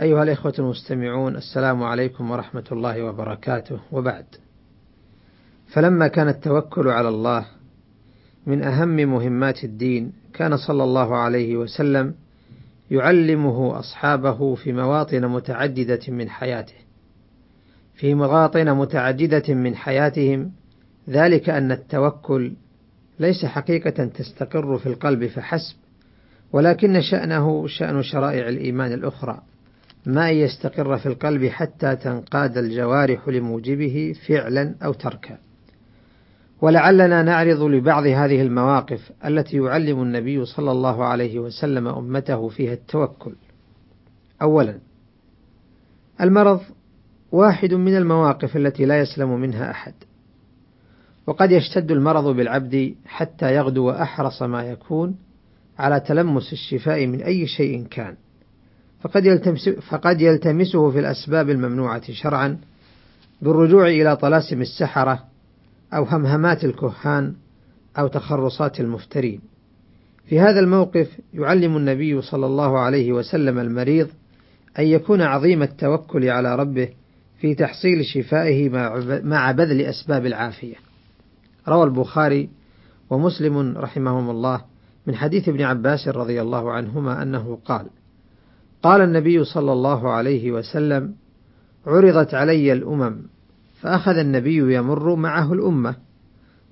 أيها الإخوة المستمعون السلام عليكم ورحمة الله وبركاته وبعد. فلما كان التوكل على الله من أهم مهمات الدين كان صلى الله عليه وسلم يعلمه أصحابه في مواطن متعددة من حياته. في مواطن متعددة من حياتهم ذلك أن التوكل ليس حقيقة تستقر في القلب فحسب، ولكن شأنه شأن شرائع الإيمان الأخرى، ما يستقر في القلب حتى تنقاد الجوارح لموجبه فعلا أو تركا. ولعلنا نعرض لبعض هذه المواقف التي يعلم النبي صلى الله عليه وسلم أمته فيها التوكل. أولا المرض واحد من المواقف التي لا يسلم منها أحد. وقد يشتد المرض بالعبد حتى يغدو أحرص ما يكون على تلمس الشفاء من أي شيء كان، فقد, يلتمس فقد يلتمسه في الأسباب الممنوعة شرعا بالرجوع إلى طلاسم السحرة أو همهمات الكهان أو تخرصات المفترين. في هذا الموقف يعلم النبي صلى الله عليه وسلم المريض أن يكون عظيم التوكل على ربه في تحصيل شفائه مع بذل أسباب العافية. روى البخاري ومسلم رحمهم الله من حديث ابن عباس رضي الله عنهما أنه قال: قال النبي صلى الله عليه وسلم: عرضت علي الأمم فأخذ النبي يمر معه الأمة،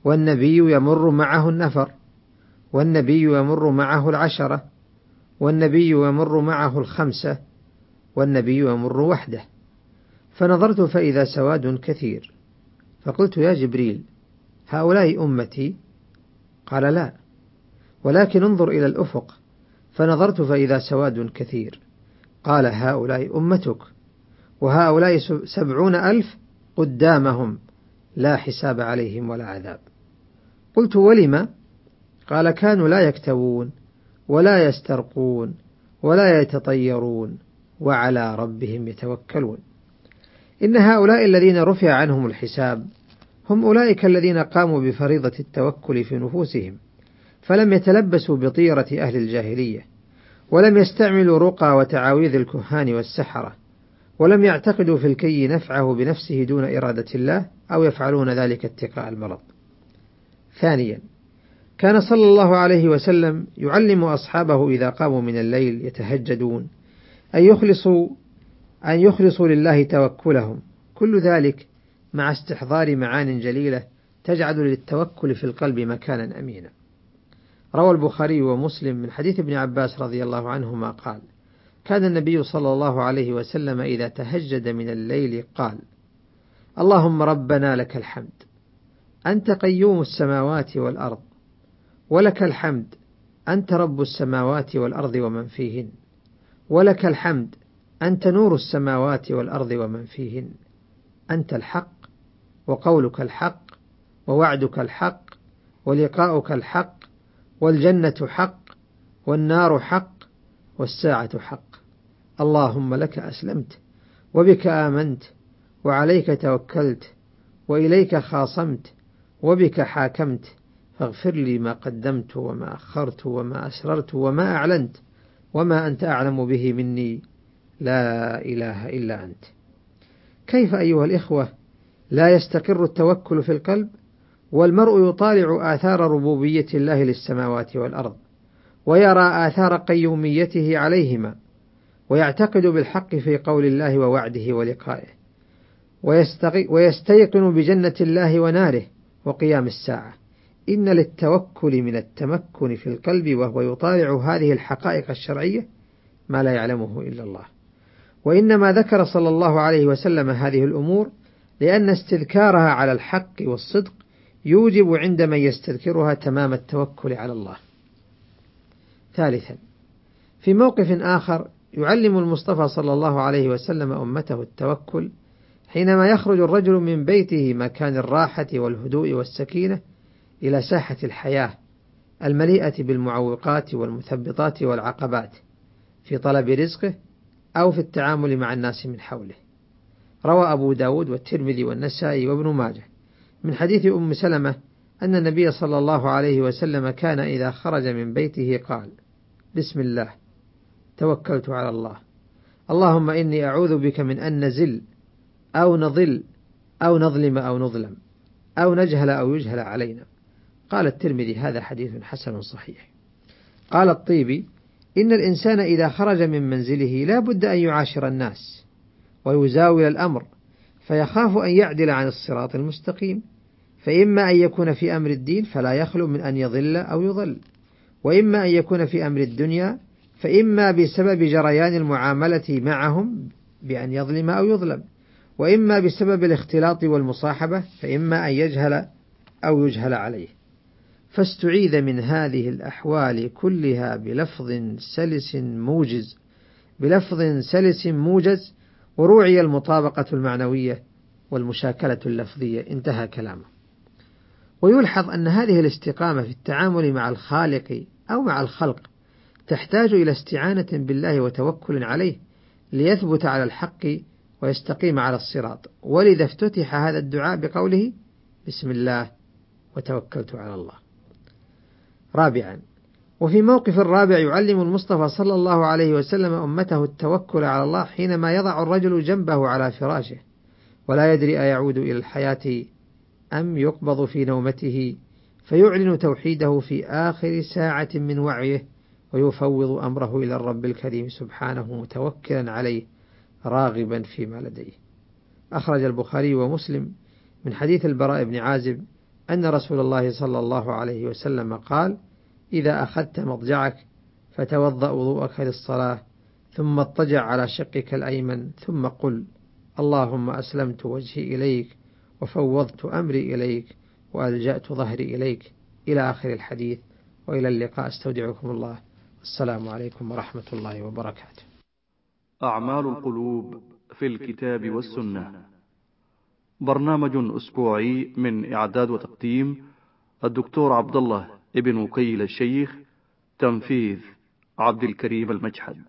والنبي يمر معه النفر، والنبي يمر معه العشرة، والنبي يمر معه الخمسة، والنبي يمر وحده. فنظرت فإذا سواد كثير، فقلت يا جبريل: هؤلاء أمتي؟ قال لا، ولكن انظر إلى الأفق، فنظرت فإذا سواد كثير، قال هؤلاء أمتك، وهؤلاء سبعون ألف قدامهم لا حساب عليهم ولا عذاب. قلت ولم؟ قال كانوا لا يكتوون، ولا يسترقون، ولا يتطيرون، وعلى ربهم يتوكلون. إن هؤلاء الذين رفع عنهم الحساب هم أولئك الذين قاموا بفريضة التوكل في نفوسهم، فلم يتلبسوا بطيرة أهل الجاهلية، ولم يستعملوا رقى وتعاويذ الكهان والسحرة، ولم يعتقدوا في الكي نفعه بنفسه دون إرادة الله، أو يفعلون ذلك اتقاء المرض. ثانيا، كان صلى الله عليه وسلم يعلم أصحابه إذا قاموا من الليل يتهجدون أن يخلصوا أن يخلصوا لله توكلهم، كل ذلك مع استحضار معان جليلة تجعل للتوكل في القلب مكانا أمينا. روى البخاري ومسلم من حديث ابن عباس رضي الله عنهما قال: كان النبي صلى الله عليه وسلم إذا تهجد من الليل قال: اللهم ربنا لك الحمد، أنت قيوم السماوات والأرض، ولك الحمد، أنت رب السماوات والأرض ومن فيهن، ولك الحمد، أنت نور السماوات والأرض ومن فيهن، أنت الحق، وقولك الحق، ووعدك الحق، ولقاؤك الحق، والجنة حق، والنار حق، والساعة حق. اللهم لك أسلمت، وبك آمنت، وعليك توكلت، وإليك خاصمت، وبك حاكمت، فاغفر لي ما قدمت وما أخرت وما أسررت وما أعلنت، وما أنت أعلم به مني، لا إله إلا أنت. كيف أيها الإخوة لا يستقر التوكل في القلب والمرء يطالع آثار ربوبية الله للسماوات والأرض ويرى آثار قيوميته عليهما ويعتقد بالحق في قول الله ووعده ولقائه ويستيقن بجنة الله وناره وقيام الساعة. إن للتوكل من التمكن في القلب وهو يطالع هذه الحقائق الشرعية ما لا يعلمه إلا الله. وإنما ذكر صلى الله عليه وسلم هذه الأمور لأن استذكارها على الحق والصدق يوجب عند من يستذكرها تمام التوكل على الله. ثالثا، في موقف آخر يعلم المصطفى صلى الله عليه وسلم أمته التوكل حينما يخرج الرجل من بيته مكان الراحة والهدوء والسكينة إلى ساحة الحياة المليئة بالمعوقات والمثبطات والعقبات في طلب رزقه أو في التعامل مع الناس من حوله روى أبو داود والترمذي والنسائي وابن ماجه من حديث أم سلمة أن النبي صلى الله عليه وسلم كان إذا خرج من بيته قال بسم الله توكلت على الله. اللهم إني أعوذ بك من أن نزل أو نضل أو نظلم أو نظلم أو نجهل أو يجهل علينا. قال الترمذي هذا حديث حسن صحيح. قال الطيبي إن الإنسان إذا خرج من منزله لا بد أن يعاشر الناس ويزاول الأمر فيخاف أن يعدل عن الصراط المستقيم. فإما أن يكون في أمر الدين فلا يخلو من أن يضل أو يضل. وإما أن يكون في أمر الدنيا فإما بسبب جريان المعاملة معهم بأن يظلم أو يظلم. وإما بسبب الاختلاط والمصاحبة فإما أن يجهل أو يجهل عليه. فاستعيذ من هذه الأحوال كلها بلفظ سلس موجز. بلفظ سلس موجز وروعي المطابقة المعنوية والمشاكلة اللفظية. انتهى كلامه. ويلحظ أن هذه الاستقامة في التعامل مع الخالق أو مع الخلق تحتاج إلى استعانة بالله وتوكل عليه ليثبت على الحق ويستقيم على الصراط. ولذا افتتح هذا الدعاء بقوله بسم الله وتوكلت على الله. رابعا وفي موقف الرابع يعلم المصطفى صلى الله عليه وسلم أمته التوكل على الله حينما يضع الرجل جنبه على فراشه ولا يدري أيعود إلى الحياة أم يقبض في نومته فيعلن توحيده في آخر ساعة من وعيه ويفوض أمره إلى الرب الكريم سبحانه متوكلا عليه راغبا فيما لديه. أخرج البخاري ومسلم من حديث البراء بن عازب أن رسول الله صلى الله عليه وسلم قال إذا أخذت مضجعك فتوضأ وضوءك للصلاة ثم اضطجع على شقك الأيمن ثم قل اللهم أسلمت وجهي إليك وفوضت أمري إليك وألجأت ظهري إليك. إلى آخر الحديث وإلى اللقاء. أستودعكم الله. السلام عليكم ورحمة الله وبركاته. أعمال القلوب في الكتاب والسنة. برنامج أسبوعي من إعداد وتقديم الدكتور عبد الله ابن وكيل الشيخ تنفيذ عبد الكريم المجحد.